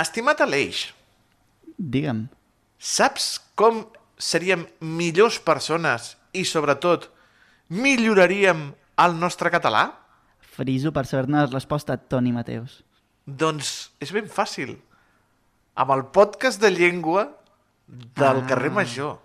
estimat Aleix, Digue'm. saps com seríem millors persones i, sobretot, milloraríem el nostre català? Friso per saber-ne la resposta a Toni Mateus. Doncs és ben fàcil. Amb el podcast de llengua del Ah. carrer Major,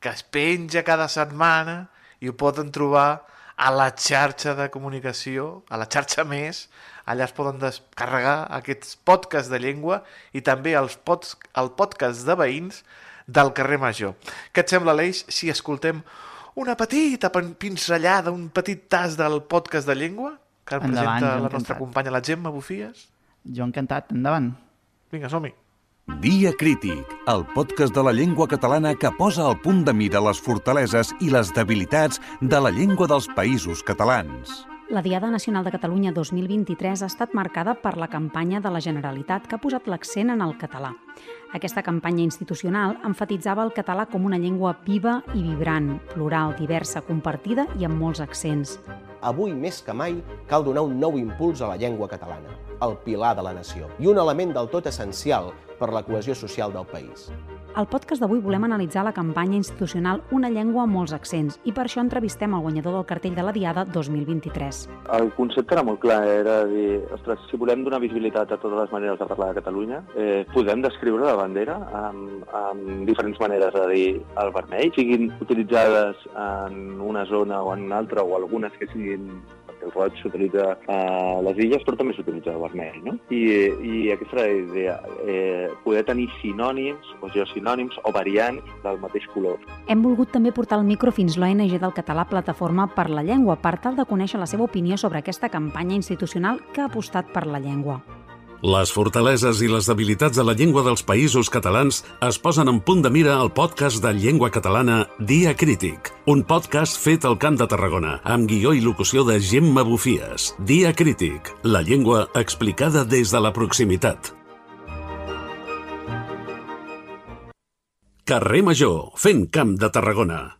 que es penja cada setmana i ho poden trobar a la xarxa de comunicació, a la xarxa més, allà es poden descarregar aquests podcasts de llengua i també els pods, el podcast de veïns del carrer Major. Què et sembla, Aleix, si escoltem una petita pin- pinzellada, un petit tas del podcast de llengua que el Endavant, presenta la nostra encantat. companya, la Gemma Bufies? Jo encantat, endavant. Vinga, som-hi. Dia Crític, el podcast de la llengua catalana que posa al punt de mira les fortaleses i les debilitats de la llengua dels països catalans. La Diada Nacional de Catalunya 2023 ha estat marcada per la campanya de la Generalitat que ha posat l'accent en el català. Aquesta campanya institucional enfatitzava el català com una llengua viva i vibrant, plural, diversa, compartida i amb molts accents. Avui, més que mai, cal donar un nou impuls a la llengua catalana, el pilar de la nació, i un element del tot essencial per la cohesió social del país. Al podcast d'avui volem analitzar la campanya institucional Una llengua amb molts accents i per això entrevistem el guanyador del cartell de la Diada 2023. El concepte era molt clar, era dir, ostres, si volem donar visibilitat a totes les maneres de parlar de Catalunya, eh, podem descriure la bandera amb, amb diferents maneres, a dir, el vermell, siguin utilitzades en una zona o en una altra, o algunes que siguin el roig s'utilitza a les illes, però també s'utilitza el vermell, no? I, i aquesta era la idea, eh, poder tenir sinònims, o geosinònims, o variants del mateix color. Hem volgut també portar el micro fins l'ONG del català Plataforma per la Llengua per tal de conèixer la seva opinió sobre aquesta campanya institucional que ha apostat per la llengua. Les fortaleses i les debilitats de la llengua dels països catalans es posen en punt de mira al podcast de llengua catalana Dia Crític, un podcast fet al Camp de Tarragona, amb guió i locució de Gemma Bufies. Dia Crític, la llengua explicada des de la proximitat. Carrer Major, fent Camp de Tarragona.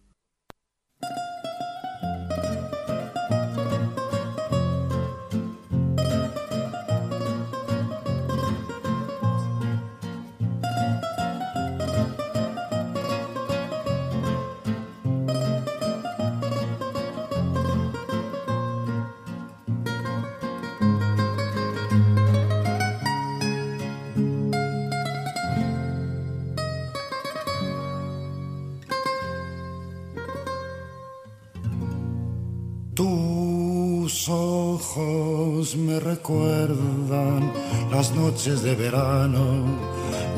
Tus ojos me recuerdan las noches de verano,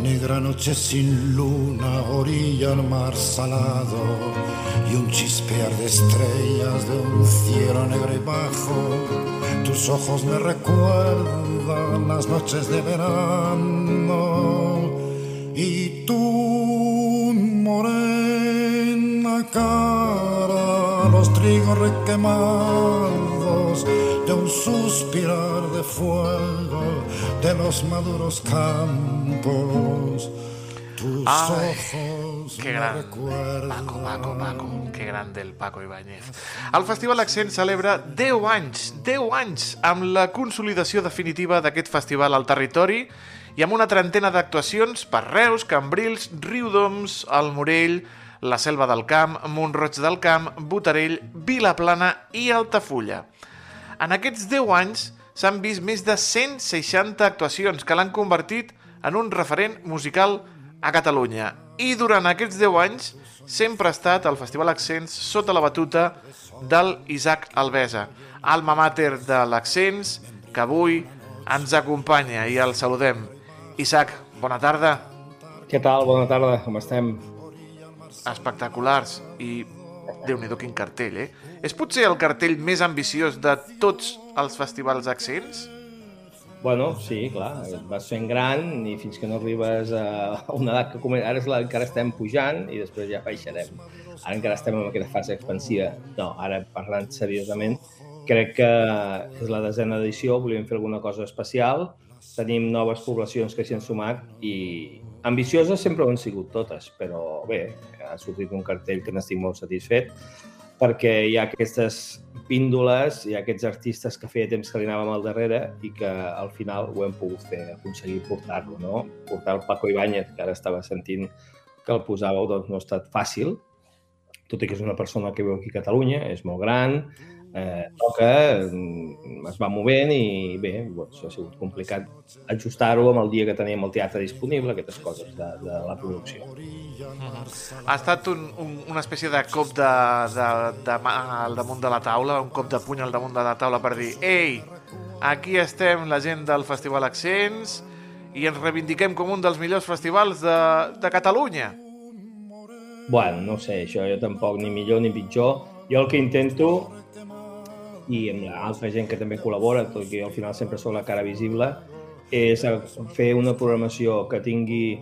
negra noche sin luna, orilla al mar salado y un chispear de estrellas de un cielo negro y bajo. Tus ojos me recuerdan las noches de verano y tu morena los trigos requemados de un suspirar de fuego de los maduros campos. Tus Ay, ojos me gran. Paco, Paco, Paco. Que grande el Paco Ibáñez. El Festival Accent celebra 10 anys, 10 anys, amb la consolidació definitiva d'aquest festival al territori i amb una trentena d'actuacions per Reus, Cambrils, Riudoms, el Morell, la Selva del Camp, Montroig del Camp, Botarell, Vilaplana i Altafulla. En aquests 10 anys s'han vist més de 160 actuacions que l'han convertit en un referent musical a Catalunya. I durant aquests 10 anys sempre ha estat el Festival Accents sota la batuta del Isaac Alvesa, alma mater de l'Accents, que avui ens acompanya i el saludem. Isaac, bona tarda. Què tal? Bona tarda, com estem? Espectaculars i déu nhi quin cartell, eh? És potser el cartell més ambiciós de tots els festivals accents? Bueno, sí, clar, vas fent gran i fins que no arribes a una edat que comença... Ara és la, encara estem pujant i després ja baixarem. Ara encara estem en aquesta fase expansiva. No, ara parlant seriosament, crec que és la desena edició, volíem fer alguna cosa especial, tenim noves poblacions que s'hi han sumat i ambicioses sempre ho han sigut totes, però bé, ha sortit un cartell que n'estic molt satisfet perquè hi ha aquestes píndoles i aquests artistes que feia temps que li anàvem al darrere i que al final ho hem pogut fer, aconseguir portar-lo, no? Portar el Paco Ibáñez, que ara estava sentint que el posàveu, doncs no ha estat fàcil, tot i que és una persona que viu aquí a Catalunya, és molt gran, eh, toca, mm, es va movent i bé, doncs, ha sigut complicat ajustar-ho amb el dia que teníem el teatre disponible, aquestes coses de, de la producció. Ha estat un, un, una espècie de cop de, de, de mà al damunt de la taula, un cop de puny al damunt de la taula per dir ei, aquí estem la gent del Festival Accents i ens reivindiquem com un dels millors festivals de, de Catalunya. Bueno, no sé, això jo tampoc, ni millor ni pitjor. Jo el que intento i amb l'altra gent que també col·labora, tot i al final sempre sóc la cara visible, és fer una programació que tingui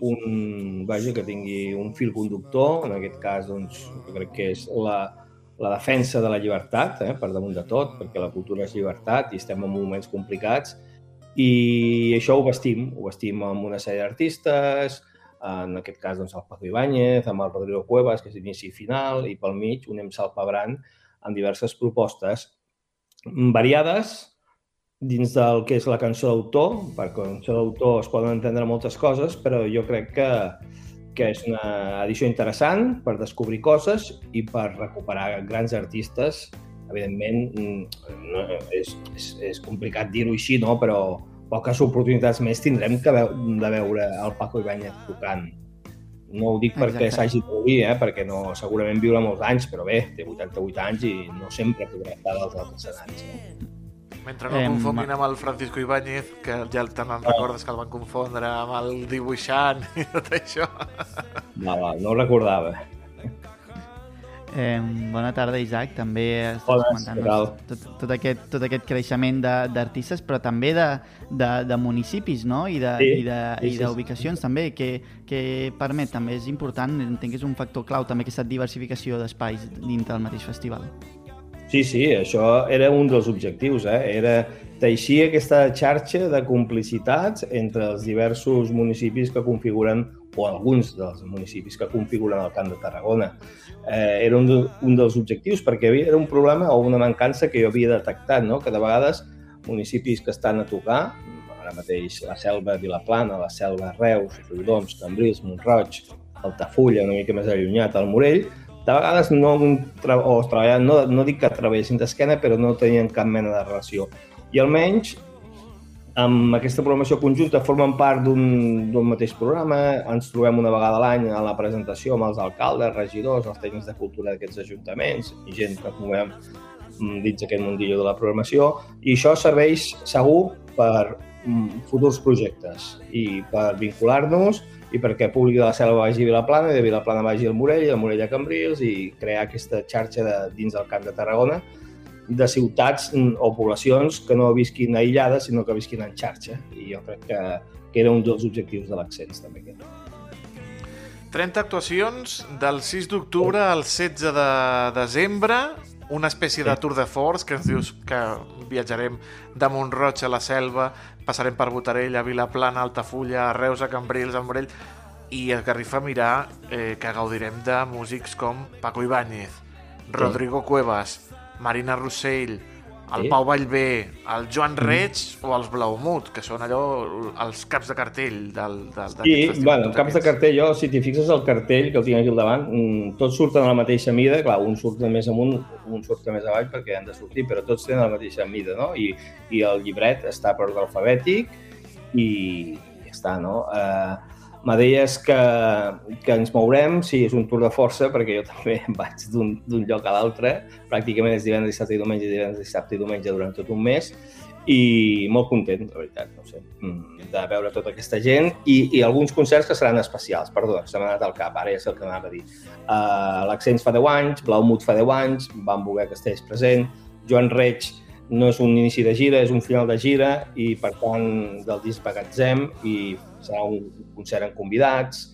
un, vaja, que tingui un fil conductor, en aquest cas doncs, jo crec que és la, la defensa de la llibertat, eh, per damunt de tot, perquè la cultura és llibertat i estem en moments complicats, i això ho vestim, ho vestim amb una sèrie d'artistes, en aquest cas doncs, el Paco Ibáñez, amb el Rodrigo Cuevas, que és inici i final, i pel mig un Emsal Pabran, amb diverses propostes variades dins del que és la cançó d'autor, perquè cançó d'autor es poden entendre moltes coses, però jo crec que, que és una edició interessant per descobrir coses i per recuperar grans artistes. Evidentment, no, és, és, és complicat dir-ho així, no? però poques oportunitats més tindrem que veu, de veure el Paco Ibáñez tocant no ho dic perquè s'hagi de morir, eh? perquè no, segurament viurà molts anys, però bé, té 88 anys i no sempre podrà estar als altres escenaris. Eh? Mentre no eh, confonguin amb el Francisco Ibáñez, que ja te'n oh. recordes que el van confondre amb el dibuixant i tot això. No, no ho recordava. Eh, bona tarda, Isaac. També estàs comentant doncs, tot, tot, aquest, tot aquest creixement d'artistes, però també de, de, de municipis no? i d'ubicacions sí, sí, sí. també, que, que permet, també és important, entenc que és un factor clau també aquesta diversificació d'espais dintre del mateix festival. Sí, sí, això era un dels objectius, eh? era teixir aquesta xarxa de complicitats entre els diversos municipis que configuren o alguns dels municipis que configuren el Camp de Tarragona. Eh, era un, de, un dels objectius perquè havia, era un problema o una mancança que jo havia detectat, no? que de vegades municipis que estan a tocar, ara mateix la Selva Vilaplana, la Selva Reus, Riudoms, Cambrils, Montroig, Altafulla, una mica més allunyat, el Morell, de vegades no, o treballant, no, no dic que treballessin d'esquena, però no tenien cap mena de relació. I almenys amb aquesta programació conjunta formen part d'un mateix programa, ens trobem una vegada a l'any a la presentació amb els alcaldes, regidors, els tècnics de cultura d'aquests ajuntaments i gent que movem mm, dins aquest mundillo de la programació. I això serveix segur per mm, futurs projectes i per vincular-nos i perquè Públic de la Selva vagi a Vilaplana i de Vilaplana vagi al Morell i al Morell a Cambrils i crear aquesta xarxa de, dins del Camp de Tarragona de ciutats mm, o poblacions que no visquin aïllades, sinó que visquin en xarxa. I jo crec que, que era un dels objectius de l'accents, també. 30 actuacions del 6 d'octubre al 16 de desembre, una espècie de tour de force que ens dius que viatjarem de Montroig a la Selva, passarem per Botarell, a Vilaplana, Altafulla, a Reus, a Cambrils, a Morell, i a Garrifa mirar eh, que gaudirem de músics com Paco Ibáñez, Rodrigo Cuevas, Marina Rossell, el sí. Pau Vallvé, el Joan mm. Reig mm. o els Blaumut, que són allò els caps de cartell del, del, sí, bueno, caps de cartell, jo, si t'hi fixes el cartell que el tinc aquí al davant, mm, tots surten a la mateixa mida, clar, un surt més amunt, un surt més avall perquè han de sortir, però tots tenen la mateixa mida, no? I, i el llibret està per ordre alfabètic i ja està, no? Eh, me deies que, que ens mourem, sí, és un tour de força, perquè jo també vaig d'un lloc a l'altre, pràcticament és divendres, dissabte i diumenge, divendres, dissabte i diumenge durant tot un mes, i molt content, la veritat, no sé, mm, de veure tota aquesta gent. I, i alguns concerts que seran especials, perdó, se m'ha anat al cap, ara ja sé el que m'anava a dir. Uh, L'Accents fa 10 anys, Blaumut fa 10 anys, vam voler que estigués present, Joan Reig no és un inici de gira, és un final de gira i per tant del disc Bagatzem i serà un concert amb convidats,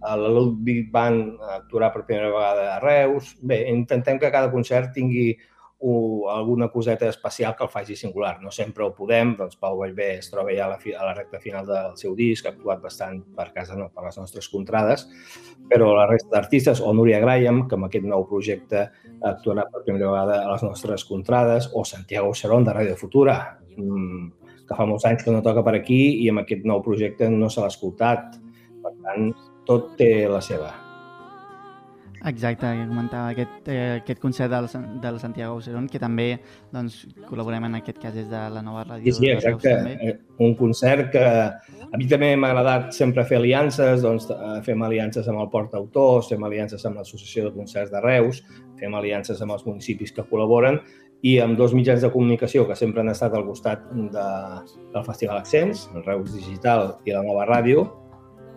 la Ludwig Band actuarà per primera vegada a Reus. Bé, intentem que cada concert tingui o alguna coseta especial que el faci singular. No sempre ho podem, doncs Pau Vallvé es troba ja a la, fi, a la recta final del seu disc, ha actuat bastant per casa, no, per les nostres contrades, però la resta d'artistes, o Núria Graham, que amb aquest nou projecte actuarà per primera vegada a les nostres contrades, o Santiago Serón, de Ràdio Futura, mmm, que fa molts anys que no toca per aquí i amb aquest nou projecte no se l'ha escoltat. Per tant, tot té la seva. Exacte, que comentava aquest, eh, aquest concert del, del Santiago Oceron, que també doncs, col·laborem en aquest cas des de la nova ràdio. Sí, sí, exacte. Eh, un concert que a mi també m'ha agradat sempre fer aliances, doncs eh, fem aliances amb el Port Autors, fem aliances amb l'Associació de Concerts de Reus, fem aliances amb els municipis que col·laboren i amb dos mitjans de comunicació que sempre han estat al costat de, del Festival Accents, el Reus Digital i la nova ràdio,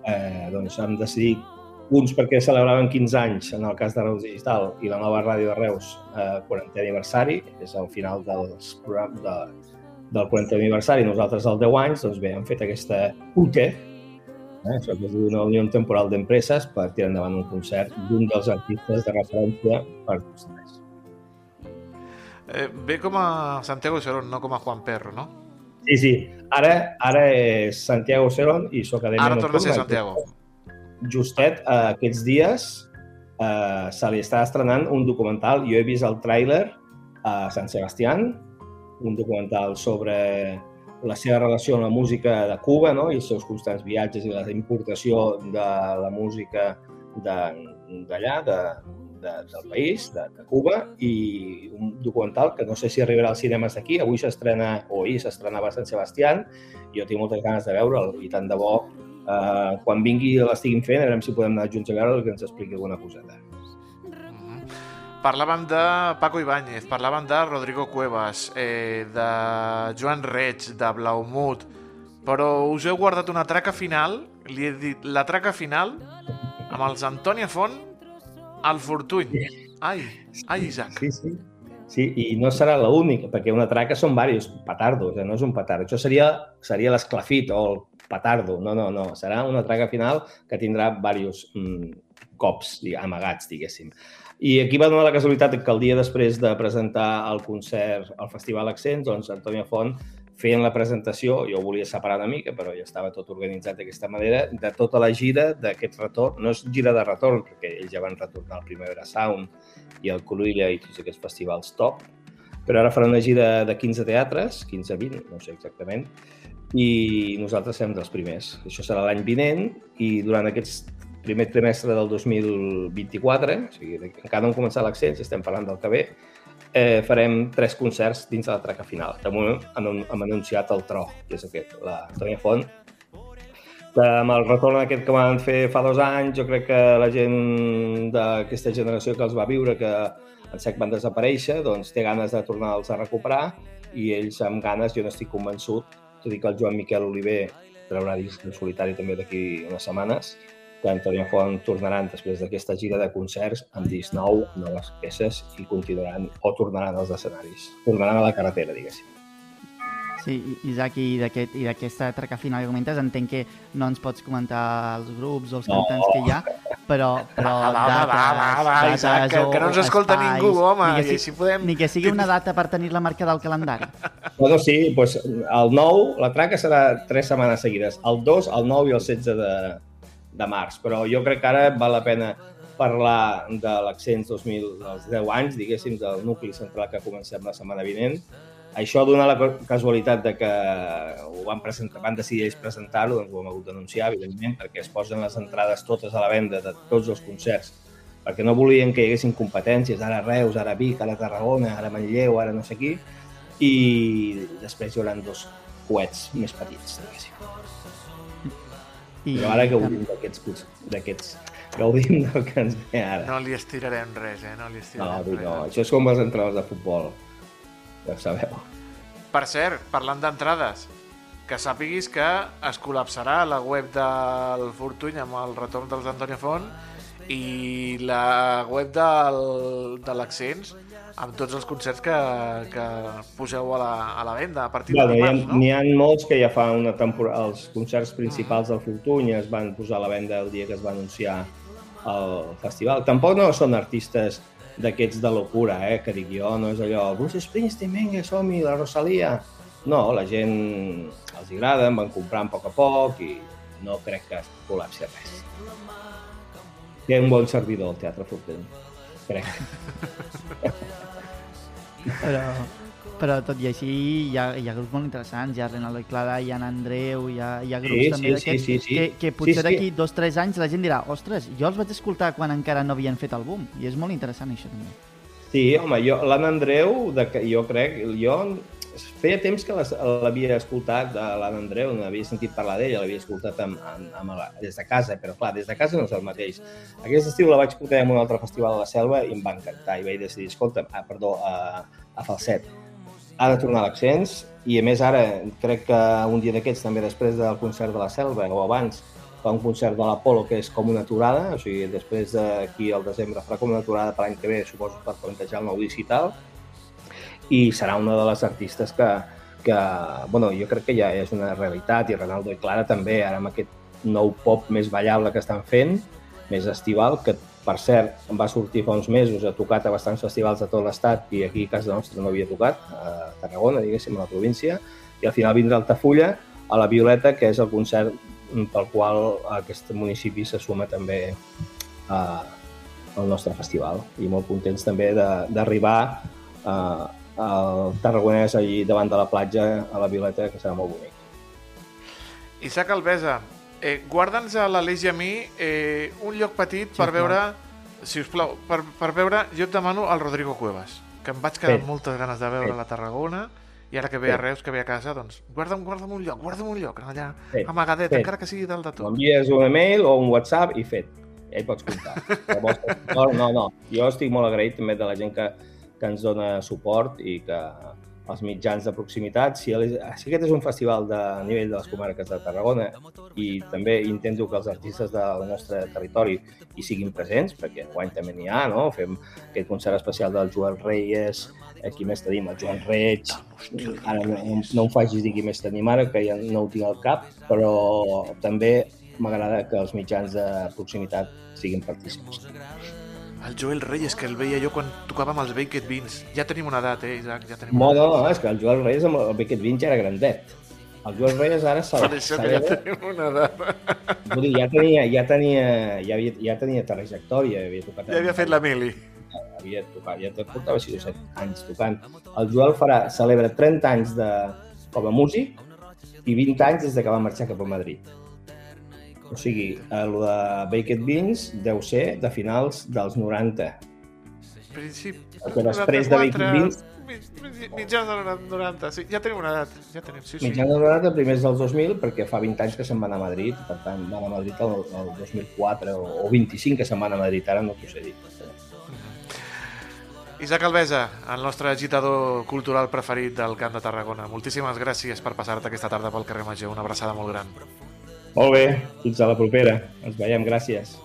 eh, doncs hem decidit uns perquè celebraven 15 anys en el cas de Reus Digital i la nova ràdio de Reus eh, 40 aniversari, és el final dels programs de, del 40 aniversari, nosaltres el 10 anys, doncs bé, hem fet aquesta UTE, eh, això que és una unió temporal d'empreses per tirar endavant un concert d'un dels artistes de referència per tots tres. Eh, ve com a Santiago Cerón, no com a Juan Perro, no? Sí, sí. Ara, ara és Santiago Cerón i su acadèmia Ara torna a ser Santiago. Que justet eh, aquests dies eh, se li està estrenant un documental. Jo he vist el tràiler a Sant Sebastián, un documental sobre la seva relació amb la música de Cuba no? i els seus constants viatges i la importació de la música d'allà, de, de, del país, de, de Cuba, i un documental que no sé si arribarà als cinemes d'aquí. Avui s'estrena, o ahir s'estrenava a Sant Sebastián, jo tinc moltes ganes de veure'l, i tant de bo Uh, quan vingui i l'estiguin fent, a veure si podem anar junts a veure que ens expliqui alguna coseta. Mm -hmm. Parlàvem de Paco Ibáñez, parlàvem de Rodrigo Cuevas, eh, de Joan Reig, de Blaumut, però us heu guardat una traca final, li he dit la traca final, amb els Antònia Font al Fortuny. Ai, ai, Isaac. Sí, sí. Sí, i no serà l'única, perquè una traca són diversos petardos, eh? no és un petard. Això seria, seria l'esclafit o el petardo. No, no, no. Serà una traga final que tindrà diversos mm, cops amagats, diguéssim. I aquí va donar la casualitat que el dia després de presentar el concert al Festival Accents, doncs Antònia Font feien la presentació, jo ho volia separar una mica, però ja estava tot organitzat d'aquesta manera, de tota la gira d'aquest retorn. No és gira de retorn, perquè ells ja van retornar el Primavera Sound i el Cruïlla i tots aquests festivals top, però ara faran una gira de 15 teatres, 15-20, no sé exactament, i nosaltres serem dels primers. Això serà l'any vinent i durant aquest primer trimestre del 2024, o sigui, encara no hem començat l'accent, estem parlant del que ve, eh, farem tres concerts dins de la traca final. De moment hem, hem anunciat el tro, que és aquest, la Tònia Font. Amb el retorn aquest que van fer fa dos anys, jo crec que la gent d'aquesta generació que els va viure, que en sec van desaparèixer, doncs té ganes de tornar-los a recuperar i ells amb ganes, jo n'estic convençut, tot i que el Joan Miquel Oliver traurà disc en solitari també d'aquí unes setmanes, que Antonio Font tornaran després d'aquesta gira de concerts amb disc nou, noves peces i continuaran o tornaran als escenaris. Tornaran a la carretera, diguéssim. Sí, Isaac, i d'aquesta aquest, traca final que comentes, entenc que no ens pots comentar els grups o els no. cantants que hi ha, però, però va, va, dates, va, va, va, dates Isaac, que, que no ens escolta espais, ningú, home, ni que, si, i així podem... Ni que sigui una data per tenir-la marcada al calendari. Bueno, sí, doncs el 9, la traca serà tres setmanes seguides, el 2, el 9 i el 16 de, de març, però jo crec que ara val la pena parlar de l'Accents 2000, dels 10 anys, diguéssim, del nucli central que comencem la setmana vinent, això dona la casualitat de que ho van, presentar, van decidir ells presentar-ho, doncs ho hem hagut d'anunciar, evidentment, perquè es posen les entrades totes a la venda de tots els concerts, perquè no volien que hi haguessin competències, ara Reus, ara Vic, ara Tarragona, ara Manlleu, ara no sé qui, i després hi haurà dos coets més petits, diguéssim. I Però ara gaudim d'aquests d'aquests gaudim del que ens ve ara. No li estirarem res, eh? No li estirarem no, res. No, això és com les entrades de futbol ja sabeu. Per cert, parlant d'entrades, que sàpiguis que es col·lapsarà la web del Fortuny amb el retorn dels Antonio Font i la web del, de l'Accents amb tots els concerts que, que poseu a la, a la venda a partir bueno, de dimarts, no? N'hi ha molts que ja fa una temporada... Els concerts principals del Fortuny es van posar a la venda el dia que es va anunciar el festival. Tampoc no són artistes d'aquests de locura, eh? que dic jo, no és allò, Bruce Springsteen, vinga, som-hi, la Rosalia. No, la gent els agrada, van comprant a poc a poc i no crec que es col·lapsi res. Té un bon servidor el Teatre Fortuny, crec. però, però tot i així hi ha, hi ha grups molt interessants, hi ha Renaldo i Clara, hi ha Andreu, hi ha, hi ha grups sí, també sí, d'aquests sí, sí, sí. que, que potser sí, sí. d'aquí dos o tres anys la gent dirà ostres, jo els vaig escoltar quan encara no havien fet àlbum i és molt interessant això també. Sí, home, jo, l'Anna Andreu, de, jo crec, jo feia temps que l'havia escoltat, de l'Anna Andreu, no havia sentit parlar d'ella, l'havia escoltat amb, amb, amb la, des de casa, però clar, des de casa no és el mateix. Aquest estiu la vaig escoltar en un altre festival de la Selva i em va encantar i vaig decidir, escolta, ah, perdó, a, a Falset, ha de tornar a l'accents i a més ara crec que un dia d'aquests també després del concert de la Selva o abans fa un concert de l'Apolo que és com una aturada, o sigui, després d'aquí al desembre farà com una aturada per l'any que ve, suposo per plantejar el nou disc i tal, i serà una de les artistes que, que bueno, jo crec que ja és una realitat i Ronaldo i Clara també, ara amb aquest nou pop més ballable que estan fent, més estival, que per cert em va sortir fa uns mesos, ha tocat a bastants festivals de tot l'estat i aquí a casa nostra no havia tocat, a Tarragona, diguéssim, a la província, i al final vindrà Altafulla a la Violeta, que és el concert pel qual aquest municipi se suma també a, al nostre festival i molt contents també d'arribar a, al Tarragonès allí davant de la platja a la Violeta, que serà molt bonic. Isaac Alvesa, eh, guarda'ns a l'Aleix i a mi eh, un lloc petit sí, per veure, si us plau, per, per veure, jo et demano al Rodrigo Cuevas, que em vaig quedar amb moltes ganes de veure Fet. la Tarragona, i ara que ve a Reus, que ve a casa, doncs guarda'm, guarda'm un lloc, guarda'm un lloc, allà, fet. amagadet, fet. encara que sigui dalt de tot. M'envies un email o un WhatsApp i fet. Ja hi pots comptar. no, no, jo estic molt agraït també de la gent que, que ens dona suport i que els mitjans de proximitat, si, el, si aquest és un festival de nivell de les comarques de Tarragona i també intento que els artistes del nostre territori hi siguin presents, perquè guany també n'hi ha, no? Fem aquest concert especial del Joel Reyes, aquí més tenim el Joan Reig, ara no, no em facis dir qui més tenim ara, que ja no ho tinc al cap, però també m'agrada que els mitjans de proximitat siguin partícips. El Joel Reyes, que el veia jo quan tocava amb els Baked Beans. Ja tenim una edat, eh, Isaac? Ja tenim no, no, no, és que el Joel Reyes amb el Baked Beans ja era grandet. El Joel Reyes ara s'ha... Per això que ja tenim una edat. Vull dir, ja tenia, ja tenia, ja havia, ja tenia trajectòria, havia tocat... Ja havia fet la mili. Havia tocat, ja portava 6 o 7 anys tocant. El Joel farà, celebra 30 anys de, com a músic i 20 anys des de que va marxar cap a Madrid. O sigui, el de Baked Beans deu ser de finals dels 90. Principi... Perquè després de Baked Beans... Mitjans dels 90, sí, ja tenim una edat. Ja tenim, sí, sí. Mitjans dels 90, primers dels 2000, perquè fa 20 anys que se'n van a Madrid, per tant, van a Madrid el, el 2004, o, o 25 que se'n van a Madrid, ara no t'ho sé dir. Isaac Alvesa, el nostre agitador cultural preferit del Camp de Tarragona. Moltíssimes gràcies per passar-te aquesta tarda pel carrer Major. Una abraçada molt gran. Molt bé, fins a la propera. Ens veiem, gràcies.